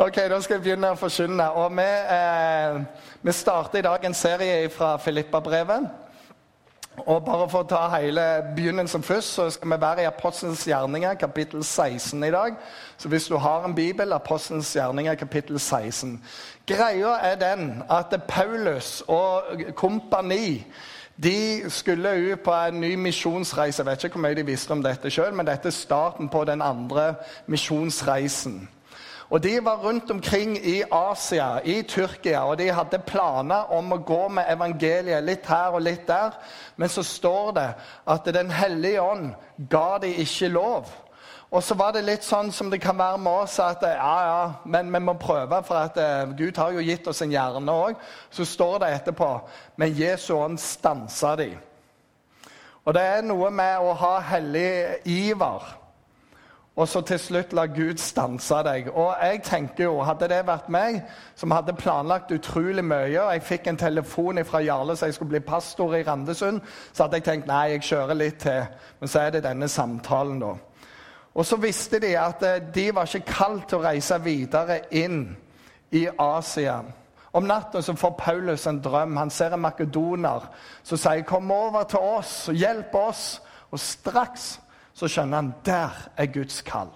Ok, Da skal jeg begynne å forkynne. Og vi, eh, vi starter i dag en serie fra Filippa-brevet. Og bare For å ta hele begynnelsen først, så skal vi være i Apostelens gjerninger, kapittel 16 i dag. Så hvis du har en bibel, Apostelens gjerninger, kapittel 16. Greia er den at Paulus og kompani de skulle ut på en ny misjonsreise. Jeg vet ikke hvor mye de visste om dette sjøl, men dette er starten på den andre misjonsreisen. Og De var rundt omkring i Asia, i Tyrkia, og de hadde planer om å gå med evangeliet litt her og litt der. Men så står det at Den hellige ånd ga de ikke lov. Og så var det litt sånn som det kan være med oss, at ja, ja, men vi må prøve, for at uh, Gud har jo gitt oss en hjerne òg. Så står det etterpå Men Jesu ånd stansa de. Og det er noe med å ha hellig iver og så til slutt la Gud stanse deg. Og jeg tenker jo, Hadde det vært meg, som hadde planlagt utrolig mye, og jeg fikk en telefon fra Jarle så jeg skulle bli pastor i Randesund, så hadde jeg tenkt nei, jeg kjører litt til. Men så er det denne samtalen, da. Og så visste de at eh, de var ikke kalt til å reise videre inn i Asia. Om natten så får Paulus en drøm. Han ser en makedoner som sier 'Kom over til oss hjelp oss'. Og straks så skjønner han der er Guds kall.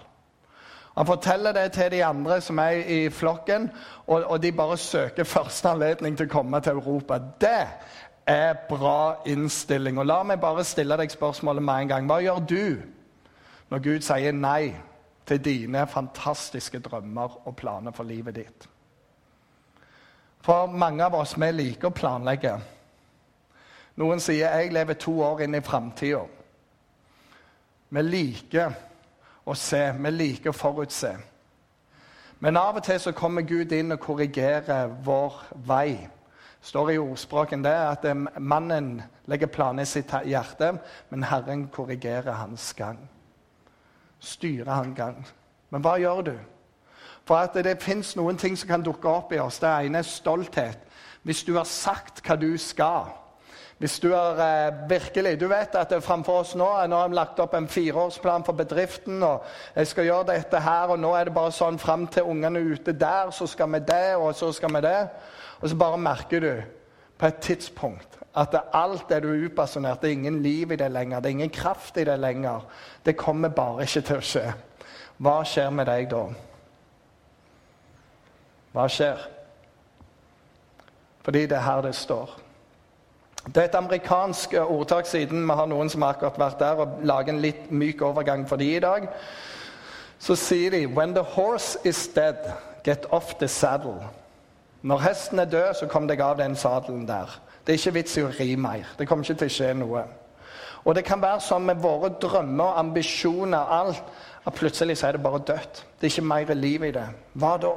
Han forteller det til de andre som er i flokken, og, og de bare søker første anledning til å komme til Europa. Det er bra innstilling. Og La meg bare stille deg spørsmålet med en gang. Hva gjør du når Gud sier nei til dine fantastiske drømmer og planer for livet ditt? For mange av oss vi liker å planlegge. Noen sier jeg lever to år inn i framtida. Vi liker å se, vi liker å forutse. Men av og til så kommer Gud inn og korrigerer vår vei. Det står i ordspråken det at eh, mannen legger planer i sitt hjerte, men Herren korrigerer hans gang. Styrer han gang. Men hva gjør du? For at det fins noen ting som kan dukke opp i oss. Det ene er stolthet. Hvis du har sagt hva du skal, hvis du er eh, virkelig Du vet at framfor oss nå nå har vi lagt opp en fireårsplan for bedriften. og Jeg skal gjøre dette her, og nå er det bare sånn fram til ungene er ute der, så skal vi det, og så skal vi det. Og så bare merker du på et tidspunkt at alt det du er upassionert, det er ingen liv i det lenger, det er ingen kraft i det lenger. Det kommer bare ikke til å skje. Hva skjer med deg da? Hva skjer? Fordi det er her det står. Det er et amerikansk eh, ordtak, siden vi har noen som har akkurat vært der og lager en litt myk overgang for de i dag. Så sier de When the horse is dead, get off the saddle. Når hesten er død, så kom deg av den sadelen der. Det er ikke vits i å ri mer. Det kommer ikke til å skje noe. Og det kan være sånn med våre drømmer, ambisjoner, alt, at plutselig så er det bare dødt. Det er ikke mer liv i det. Hva da?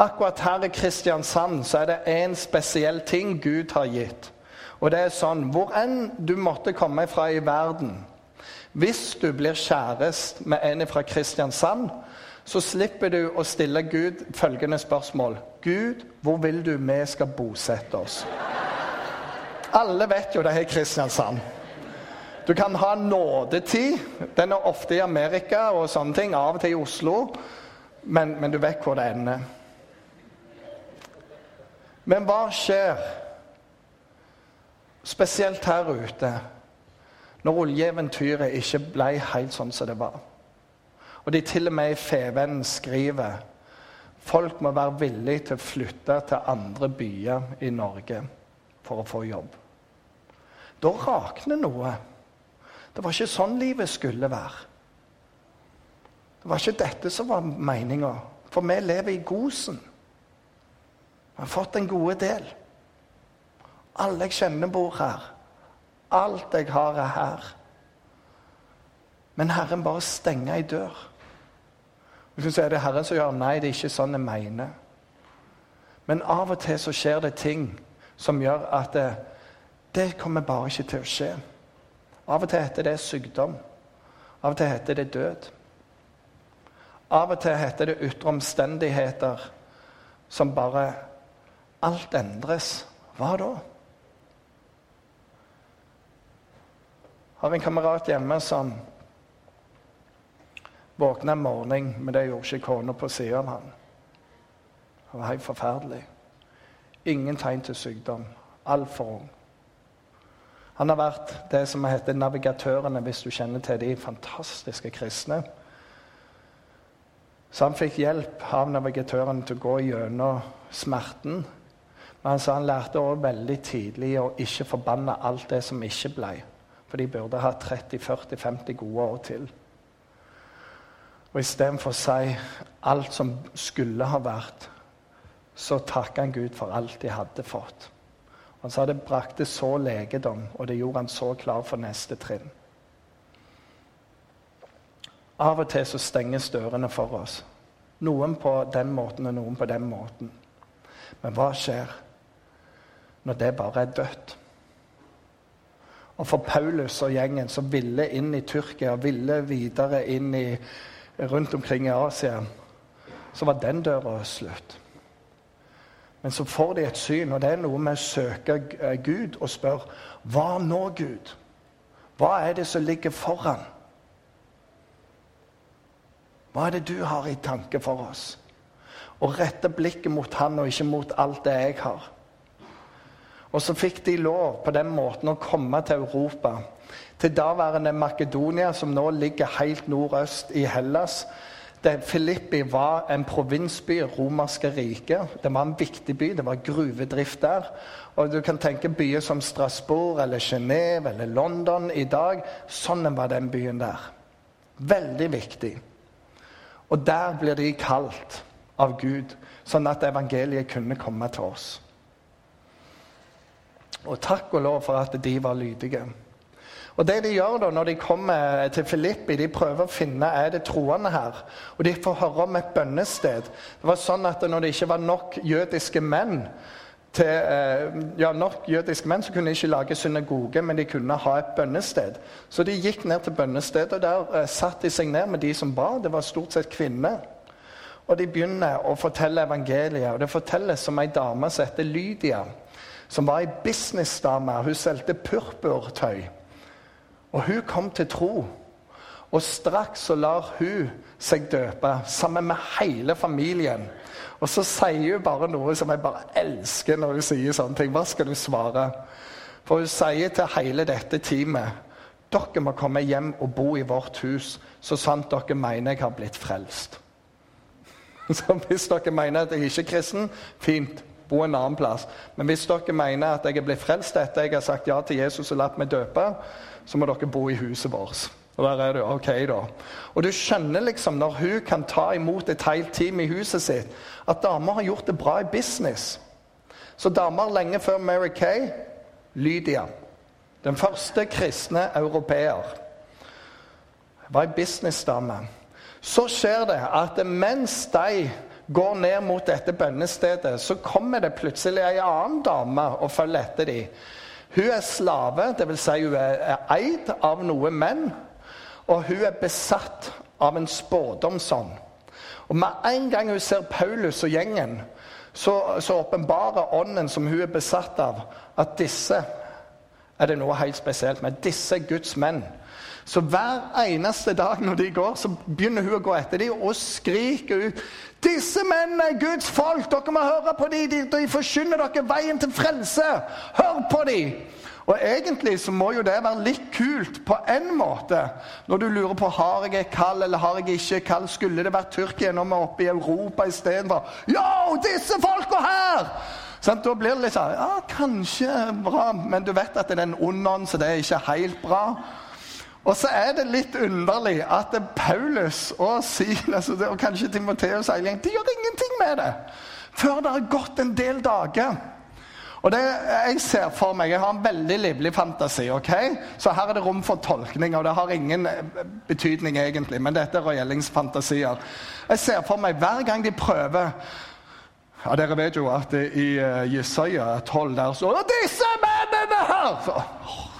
Akkurat her i Kristiansand så er det én spesiell ting Gud har gitt. Og det er sånn Hvor enn du måtte komme fra i verden Hvis du blir kjærest med en fra Kristiansand, så slipper du å stille Gud følgende spørsmål. Gud, hvor vil du vi skal bosette oss? Alle vet jo det er Kristiansand. Du kan ha nådetid. Den er ofte i Amerika og sånne ting. Av og til i Oslo. Men, men du vet hvor det ender. Men hva skjer, spesielt her ute, når oljeeventyret ikke ble helt sånn som det var? Og de til og med i Fevennen skriver folk må være villige til å flytte til andre byer i Norge for å få jobb. Da rakner noe. Det var ikke sånn livet skulle være. Det var ikke dette som var meninga. For vi lever i gosen. Jeg har fått en gode del. Alle jeg kjenner, bor her. Alt jeg har, er her. Men Herren bare stenger ei dør. Hvis du sier det er Herren som gjør Nei, det er ikke sånn jeg mener. Men av og til så skjer det ting som gjør at det, det kommer bare ikke til å skje. Av og til heter det sykdom. Av og til heter det død. Av og til heter det ytre omstendigheter som bare Alt endres. Hva da? Har en kamerat hjemme som Våkna en morgen, men det gjorde ikke kona på siden av han. Det var helt forferdelig. Ingen tegn til sykdom. Altfor ung. Han har vært det som heter navigatørene, hvis du kjenner til de fantastiske kristne. Så han fikk hjelp av navigatørene til å gå gjennom smerten. Men han sa han lærte også veldig tidlig å ikke forbanne alt det som ikke ble. For de burde ha 30-40-50 gode år til. Og istedenfor å si alt som skulle ha vært, så takka han Gud for alt de hadde fått. Han sa det brakte så legedom, og det gjorde han så klar for neste trinn. Av og til så stenges dørene for oss. Noen på den måten og noen på den måten. Men hva skjer når det bare er dødt? Og for Paulus og gjengen som ville inn i Tyrkia, ville videre inn i, rundt omkring i Asia, så var den døra slutt. Men så får de et syn, og det er noe med å søke eh, Gud og spørre Hva nå, Gud? Hva er det som ligger foran? Hva er det du har i tanke for oss? Og rette blikket mot han og ikke mot alt det jeg har. Og så fikk de lov på den måten å komme til Europa. Til daværende Makedonia, som nå ligger helt nordøst i Hellas. Filippi var en provinsby i romerske riket. Det var en viktig by. Det var gruvedrift der. Og du kan tenke byer som Strasbourg eller Genéve eller London i dag. Sånn var den byen der. Veldig viktig. Og der blir de kalt av Gud, sånn at evangeliet kunne komme til oss. Og takk og lov for at de var lydige. Og det De gjør da når de kommer til Filippi, de prøver å finne er det troende her. Og De får høre om et bønnested. Det var sånn at Når det ikke var nok jødiske menn til eh, ja, nok jødiske menn, så kunne de ikke lage synagoge, men de kunne ha et bønnested. Så de gikk ned til bønnestedet, og der satt satte de seg ned med de som ba. Det var stort sett kvinner. Og de begynner å fortelle evangeliet. Og det fortelles om ei dame som heter Lydia, som var ei businessdame. Hun solgte purpurtøy. Og hun kom til tro. Og straks så lar hun seg døpe sammen med hele familien. Og så sier hun bare noe som jeg bare elsker når hun sier sånne ting. Hva skal du svare? For hun sier til hele dette teamet dere må komme hjem og bo i vårt hus så sant dere mener jeg har blitt frelst. Så hvis dere mener at jeg ikke er kristen, fint, bo en annen plass. Men hvis dere mener at jeg er blitt frelst etter jeg har sagt ja til Jesus og latt meg døpe, så må dere bo i huset vårt. Og der er du, ok da. Og du skjønner liksom, når hun kan ta imot et helt team i huset sitt, at damer har gjort det bra i business. Så damer lenge før Mary Kay Lydia. Den første kristne europeer. Var ei businessdame. Så skjer det at mens de går ned mot dette bønnestedet, så kommer det plutselig ei annen dame og følger etter dem. Hun er slave, dvs. Si hun er eid av noen menn. Og hun er besatt av en spådomsånd. Og Med en gang hun ser Paulus og gjengen, så åpenbarer ånden som hun er besatt av, at disse er det noe helt spesielt med. Disse Guds menn. Så hver eneste dag når de går, så begynner hun å gå etter dem og skriker ut disse mennene er Guds folk! Dere må høre på dem! De, de forkynner dere veien til frelse! Hør på dem! Og Egentlig så må jo det være litt kult på en måte. Når du lurer på har jeg et kall eller har jeg ikke kall. Skulle det vært Tyrkia når vi er oppe i Europa istedenfor Yo, disse folka her! Sånn, da blir det litt sånn Ja, kanskje bra, men du vet at det er en ond ånd, så det er ikke helt bra. Og så er det litt underlig at Paulus og Silas og kanskje Timoteus de gjør ingenting med det før det har gått en del dager. Og det Jeg ser for meg, jeg har en veldig livlig fantasi, ok? så her er det rom for tolkning. og Det har ingen eh, betydning egentlig, men dette er røyelingsfantasier. Jeg ser for meg hver gang de prøver ja, Dere vet jo at i uh, Jesaja 12 der så Disse mennene her!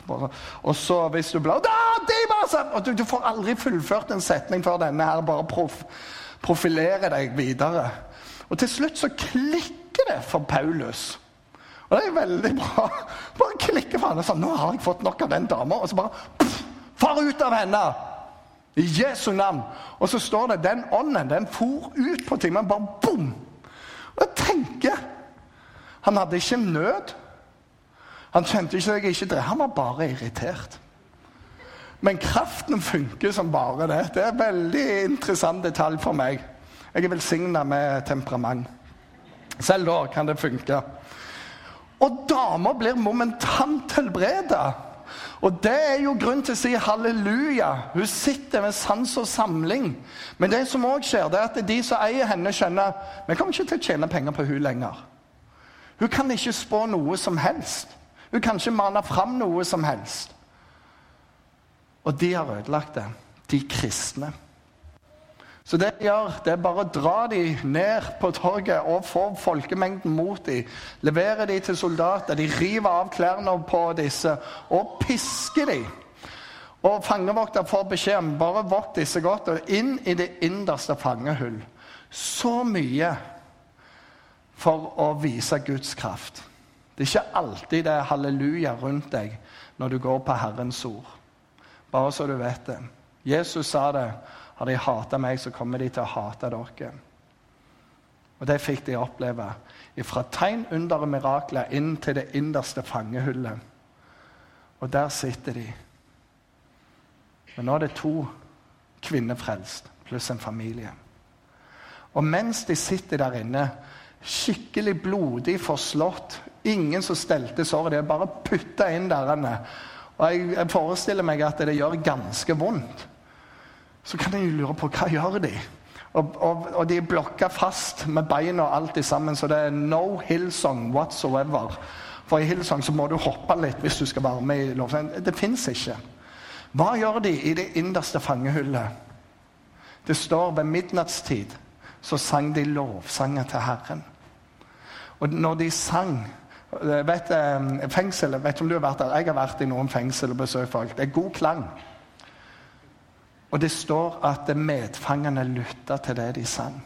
Bare. Og så hvis du blar og du, du, får aldri fullført en setning før denne her bare prof, profilerer deg videre. Og til slutt så klikker det for Paulus. Og det er veldig bra. Bare klikker for henne sånn Nå har jeg fått nok av den dama. Og så bare pff, Far ut av henne! I Jesu navn. Og så står det den ånden den for ut på ting. Men Bare bom! Og jeg tenker Han hadde ikke nød. Han kjente ikke seg ikke drevet. Han var bare irritert. Men kraften funker som bare det. Det er en veldig interessant detalj for meg. Jeg er velsigna med temperament. Selv da kan det funke. Og dama blir momentant helbreda. Og det er jo grunn til å si halleluja. Hun sitter med sans og samling. Men det som òg skjer, det er at de som eier henne, skjønner vi kommer ikke til å tjene penger på hun lenger. Hun kan ikke spå noe som helst. Hun kan ikke mane fram noe som helst. Og de har ødelagt det. De kristne. Så det de gjør, det er bare å dra dem ned på torget og få folkemengden mot dem. Levere dem til soldater. De river av klærne på disse og pisker dem. Og fangevokter får beskjed om bare vokt disse godt og inn i det innerste fangehull. Så mye for å vise Guds kraft. Det er ikke alltid det er halleluja rundt deg når du går på Herrens ord. Bare så du vet det. Jesus sa det. Har de hata meg, så kommer de til å hate dere. Og det fikk de oppleve. Fra tegn, under og mirakler inn til det innerste fangehullet. Og der sitter de. Men nå er det to kvinner frelst, pluss en familie. Og mens de sitter der inne, skikkelig blodig forslått, ingen som stelte såret, de er bare putta inn der. Og jeg, jeg forestiller meg at det gjør ganske vondt så kan jeg jo lure på hva gjør de og, og, og de er blokka fast med beina og alt sammen, så det er no Hillsong whatsoever. For i Hillsong så må du hoppe litt hvis du skal være med i lovsangen. Det fins ikke. Hva gjør de i det innerste fangehullet? Det står ved midnattstid så sang de lovsanger til Herren. Og når de sang vet, eh, fengsel, vet om du har vært der? Jeg har vært i noen fengsel og besøkt folk. Det er god klang. Og det står at medfangene lytta til det de sang.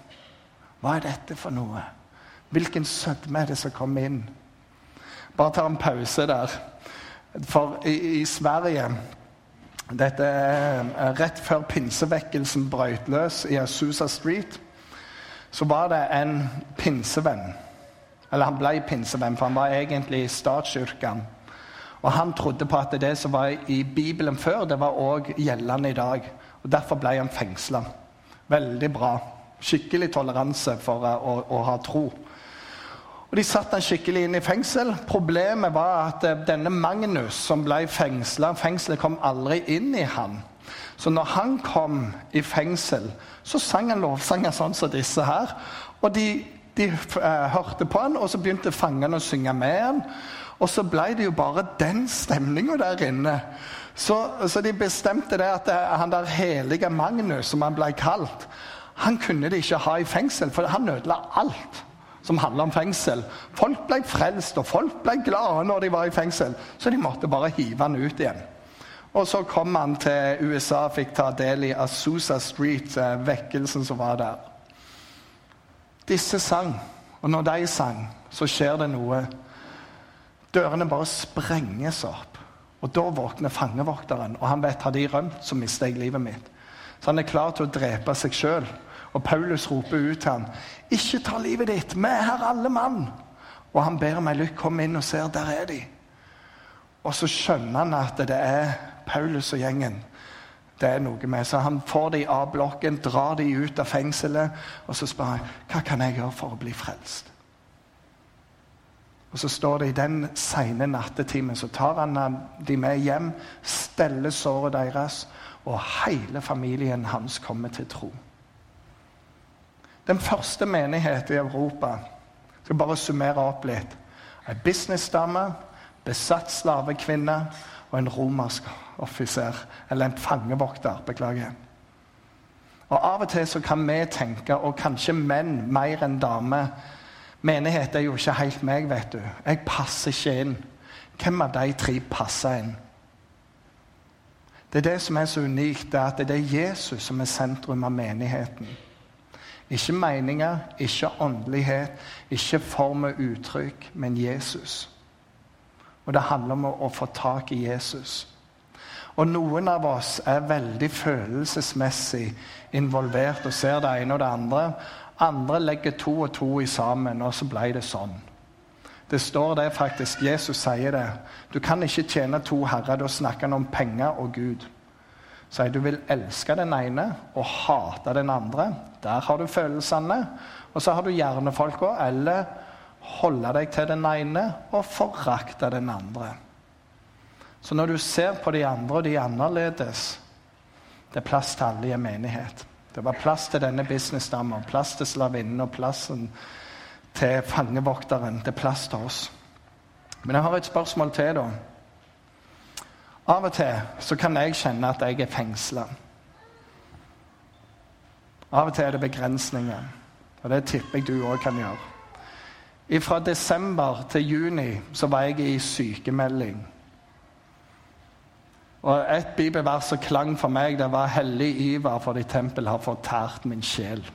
Hva er dette for noe? Hvilken sødme er det som kommer inn? Bare ta en pause der. For i, i Sverige Dette er rett før pinsevekkelsen brøt løs i Asusa Street. Så var det en pinsevenn. Eller han ble pinsevenn, for han var egentlig i statskirken. Og han trodde på at det som var i Bibelen før, det var òg gjeldende i dag. Og Derfor ble han fengsla. Veldig bra. Skikkelig toleranse for å, å, ha tro. Og De satte han skikkelig inn i fengsel. Problemet var at eh, denne Magnus som ble fengsla Fengselet kom aldri inn i han. Så når han kom i fengsel, så sang han lovsanger sånn som disse her. Og de, de eh, hørte på han, og så begynte fangene å synge med han. Og så ble det jo bare den stemninga der inne. Så, så, de bestemte det at han der helige Magnus, som han ble kalt, han kunne de ikke ha i fengsel, for han ødela alt som handla om fengsel. Folk ble frelst, og folk ble glade når de var i fengsel, så de måtte bare hive han ut igjen. Og så kom han til USA og fikk ta del i Azusa Street, eh, vekkelsen som var der. Disse sang, og når de sang, så skjer det noe. Dørene bare sprenges opp. Og Da våkner fangevokteren, og han vet har de rømt, så mister jeg livet mitt. Så han er klar til å drepe seg sjøl. Og Paulus roper ut til ham, 'Ikke ta livet ditt, vi er her alle mann.' Og han ber meg lykke, kom inn og ser, der er de. Og så skjønner han at det er Paulus og gjengen. Det er noe med, Så han får de av blokken, drar de ut av fengselet, og så spør han hva kan jeg gjøre for å bli frelst. Og så står det i den sene nattetimen så tar han de med hjem, steller såret deres, og hele familien hans kommer til tro. Den første menighet i Europa jeg skal bare summere opp litt. Ei businessdame, besatt slavekvinne og en romersk offiser. Eller en fangevokter, beklager. Og Av og til så kan vi tenke, og kanskje menn mer enn damer Menighet er jo ikke helt meg, vet du. Jeg passer ikke inn. Hvem av de tre passer inn? Det er det som er så unikt, det er at det er Jesus som er sentrum av menigheten. Ikke meninger, ikke åndelighet, ikke form og uttrykk, men Jesus. Og det handler om å, få tak i Jesus. Og noen av oss er veldig følelsesmessig involvert og ser det ene og det andre. Andre legger to og to i sammen, og så ble det sånn. Det står det faktisk. Jesus sier det. Du kan ikke tjene to herrer. Da snakker han om penger og Gud. Sier du vil elske den ene og hate den andre. Der har du følelsene. Og så har du hjernefolka. Eller holde deg til den ene og forakte den andre. Så når du ser på de andre, og de er annerledes Det er plass til alle i en menighet. Det var plass til denne businessdama, plass til slavinnen og plassen til fangevokteren. Det er plass til oss. Men jeg har et spørsmål til, da. Av og til så kan jeg kjenne at jeg er fengsla. Av og til er det begrensninger. Og det tipper jeg du òg kan gjøre. Fra desember til juni så var jeg i sykemelding. Og Et bibelvers som klang for meg, det var 'Hellig iver for ditt tempel har fortært min sjel'.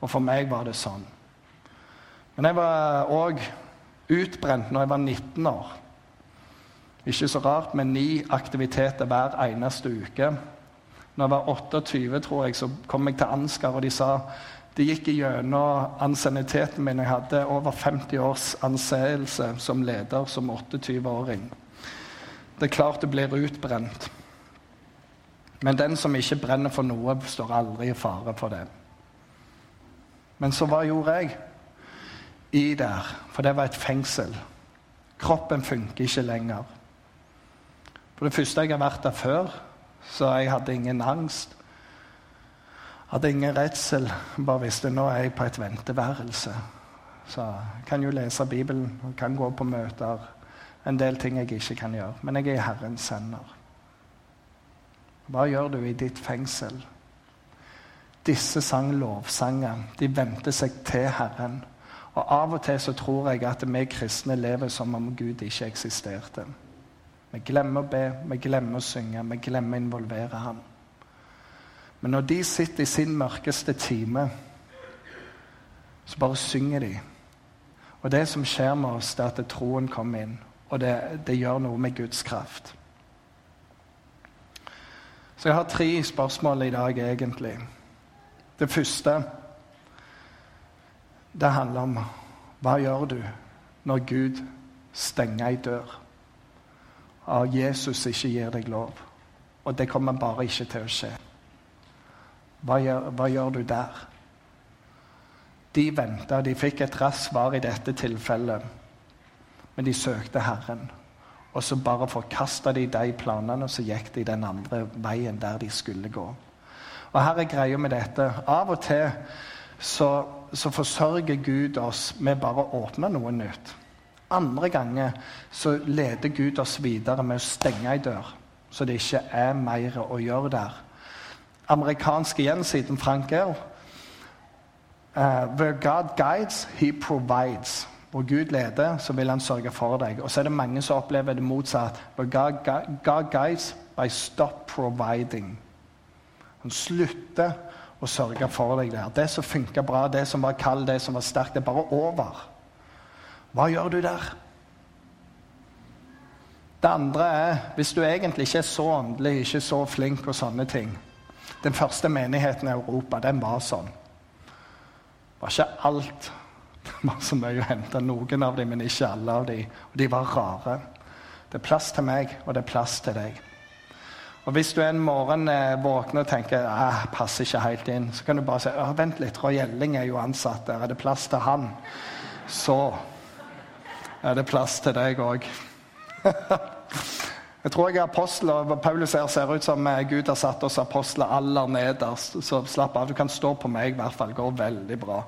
Og for meg var det sånn. Men jeg var òg utbrent når jeg var 19 år. Ikke så rart, med ni aktiviteter hver eneste uke. Når jeg var 28, tror jeg, så kom jeg til Ansgar, og de sa det gikk gjennom ansienniteten min. Jeg hadde over 50 års anseelse som leder som 28-åring. Det er klart det blir utbrent. Men den som ikke brenner for noe, står aldri i fare for det. Men så hva gjorde jeg? i der, for det var et fengsel. Kroppen funker ikke lenger. For det første, jeg har vært der før, så jeg hadde ingen angst. Hadde ingen redsel. Bare visste nå er jeg på et venteværelse. Så jeg kan jo lese Bibelen, og kan gå på møter. En del ting jeg ikke kan gjøre. Men jeg er Herrens hender. Hva gjør du i ditt fengsel? Disse sang lovsanger. De vendte seg til Herren. Og Av og til så tror jeg at vi kristne lever som om Gud ikke eksisterte. Vi glemmer å be, vi glemmer å synge, vi glemmer å involvere ham. Men når de sitter i sin mørkeste time, så bare synger de. Og det som skjer med oss, det er at troen kommer inn. Og det, det gjør noe med Guds kraft. Så jeg har tre spørsmål i dag, egentlig. Det første det handler om hva gjør du når Gud stenger ei dør, og Jesus ikke gir deg lov. Og det kommer bare ikke til å skje. Hva gjør, hva gjør du der? De venta, de fikk et raskt svar i dette tilfellet, men de søkte Herren. Og så bare forkasta de de planene, og så gikk de den andre veien der de skulle gå. Og her er greia med dette. Av og til så, så forsørger Gud oss med bare å åpne noe nytt. Andre ganger så leder Gud oss videre med å stenge ei dør, så det ikke er mer å gjøre der. Amerikansk igjen siden Frank L. uh, Where God guides, he provides. Hvor Gud leder, så vil han sørge for deg. Og så er det mange som opplever det motsatt. Where God, God guides by stop providing. Han slutter å sørge for deg der. Det som funka bra, det som var kald, det som var sterkt, det er bare over. Hva gjør du der? Det andre er, hvis du egentlig ikke er så åndelig, ikke så flink og sånne ting Den første menigheten i Europa, den var sånn. Det var ikke alt. Det var så mye å hente. Noen av dem, men ikke alle av dem. Og de var rare. Det er plass til meg, og det er plass til deg. Og Hvis du en morgen eh, våkner og tenker ah, passer ikke helt inn, så kan du bare si ah, vent litt, Roy Gjelling er jo ansatt der. Er det plass til han? Så er det plass til deg òg. jeg tror jeg er apostel, og Paulus her ser ut som eh, Gud har satt oss apostler aller nederst. Så slapp av. Du kan stå på meg, i hvert fall. Det går veldig bra.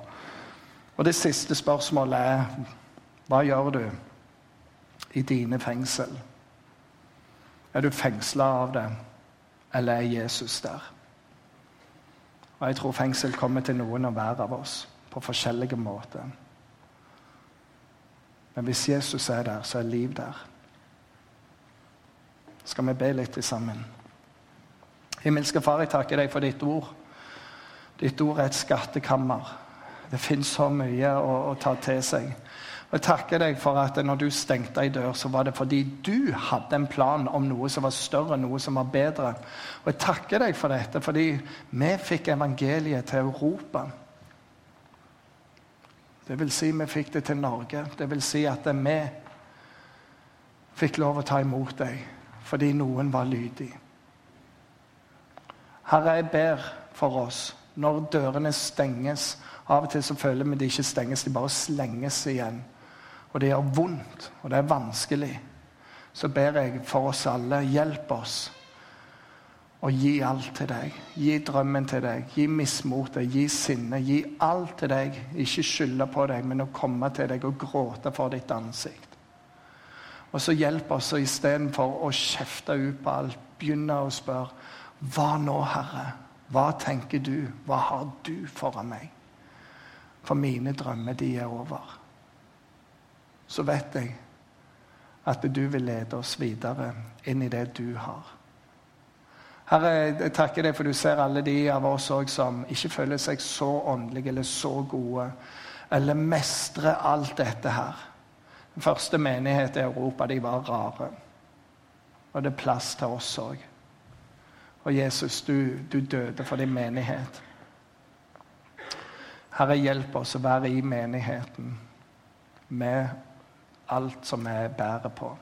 Og det siste spørsmålet er hva gjør du i dine fengsel? Er du fengsla av det? eller er Jesus der? Og Jeg tror fengsel kommer til noen og hver av oss på forskjellige måter. Men hvis Jesus er der, så er liv der. Skal vi be litt sammen? Himmelske Far, jeg takker deg for ditt ord. Ditt ord er et skattekammer. Det fins så mye å, å, ta til seg. Og Jeg takker deg for at når du stengte ei dør, så var det fordi du hadde en plan om noe som var større, noe som var bedre. Og jeg takker deg for dette, fordi vi fikk evangeliet til Europa. Det vil si, vi fikk det til Norge. Det vil si at vi fikk lov å ta imot deg fordi noen var lydig. Herre, jeg ber for oss når dørene stenges. Av og til så føler vi de ikke stenges, de bare slenges igjen. Og det gjør vondt, og det er vanskelig. Så ber jeg for oss alle, hjelp oss å gi alt til deg. Gi drømmen til deg, gi mismotet, gi sinne. Gi alt til deg. Ikke skylde på deg, men å komme til deg og gråte for ditt ansikt. Og så hjelp oss istedenfor å kjefte ut på alt, begynne å spørre Hva nå, Herre? Hva tenker du? Hva har du foran meg? For mine drømmer, de er over. Så vet jeg at du vil lede oss videre inn i det du har. Herre, jeg takker deg for du ser alle de av oss som ikke føler seg så åndelige eller så gode, eller mestrer alt dette her. Den første menighet i Europa de var rare. Og det er plass til oss òg. Og Jesus, du, du, døde for din menighet. Herre, hjelp oss å være i menigheten med alt som vi bærer på.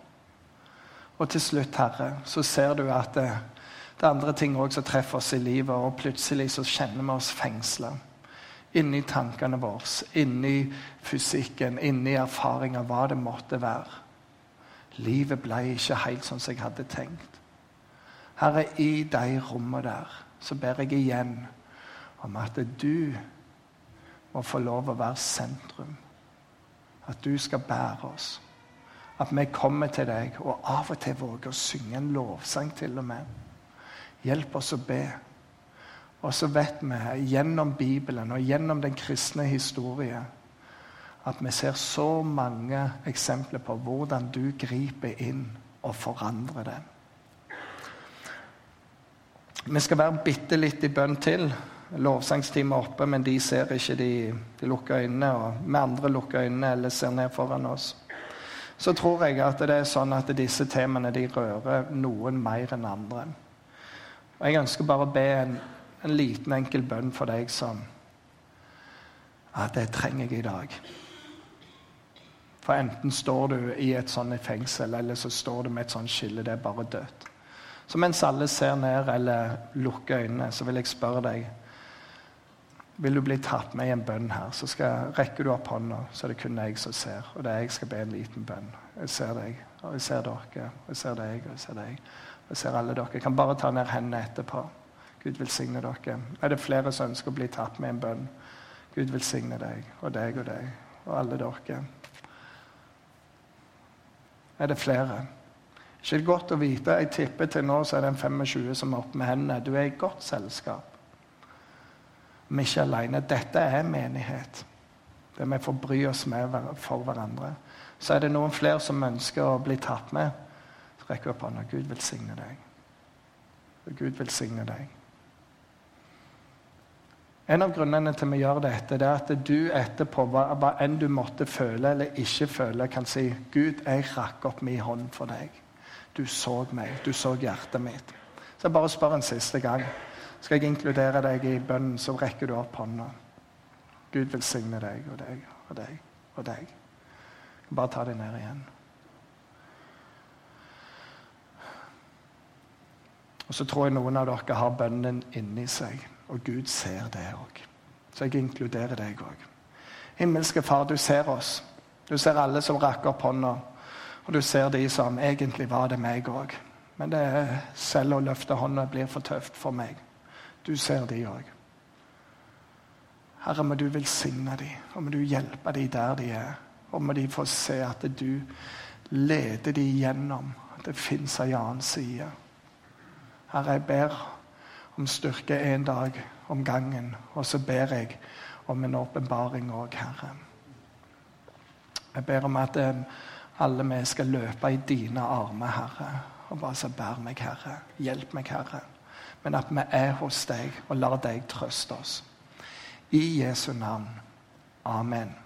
Og til slutt, Herre, så ser du at det, det er andre ting òg som treffer oss i livet, og plutselig så kjenner vi oss fengsla inni tankene våre, inni fysikken, inni erfaringer, hva det måtte være. Livet ble ikke helt sånn som jeg hadde tenkt. Herre, i de rommene der så ber jeg igjen om at du må få lov å være sentrum. At du skal bære oss. At vi kommer til deg og av og til våger å synge en lovsang til og med. Hjelp oss å be. Og så vet vi gjennom Bibelen og gjennom den kristne historie at vi ser så mange eksempler på hvordan du griper inn og forandrer den. Vi skal være bitte litt i bønn til. Lovsangsteamet er oppe, men de ser ikke. De, de lukker øynene, og vi andre lukker øynene eller ser ned foran oss. Så tror jeg at det er sånn at disse temaene de rører noen mer enn andre. Og Jeg ønsker bare å be en en liten, enkel bønn for deg som at det trenger jeg i dag. For enten står du i et sånt fengsel, eller så står du med et sånt skille. Det er bare dødt. Så mens alle ser ned eller lukker øynene, så vil jeg spørre deg Vil du bli tatt med i en bønn her, så skal, rekker du opp hånda, så er det kun jeg som ser. Og det er jeg skal be en liten bønn. Jeg ser deg, og jeg ser dere, og jeg ser deg, og jeg ser deg. Og jeg ser alle dere. Jeg kan bare ta ned hendene etterpå. Gud velsigne dere. Er det flere som ønsker å bli tatt med en bønn? Gud velsigne deg og deg og deg og alle dere. Er det flere? Ikke det godt å vite. Jeg tipper til nå så er det en 25 som er oppe med hendene. Du er i godt selskap. Vi er ikke alene. Dette er menighet. Der vi får bry oss med for hverandre. Så er det noen flere som ønsker å bli tatt med. Så rekker opp hånda. Gud velsigne deg. Gud velsigne deg. En av grunnene til vi gjør dette, det er at du etterpå, hva enn du måtte føle eller ikke føle, kan si 'Gud, jeg rakk opp min hånd for deg'. Du så meg. Du så hjertet mitt. Så jeg bare spør en siste gang. Skal jeg inkludere deg i bønnen, så rekker du opp hånda. Gud velsigne deg og deg og deg og deg. Bare ta deg ned igjen. Og så tror jeg noen av dere har bønnen inni seg. Og Gud ser det òg. Så jeg inkluderer deg òg. Himmelske Far, du ser oss. Du ser alle som rakker opp hånda. Og du ser de som egentlig var det meg òg. Men det er selv å løfte hånda blir for tøft for meg. Du ser de òg. Herre, må du velsigne dem, og må du hjelpe dem der de er. Og må de få se at du leder dem gjennom at det fins ei annen side. Herre, jeg ber om styrke en dag om gangen. Og så ber jeg om en åpenbaring òg, Herre. Jeg ber om at eh, alle vi skal løpe i dine armer, Herre. Og bare så bær meg, Herre. Hjelp meg, Herre. Men at vi er hos deg og lar deg trøste oss. I Jesu navn. Amen.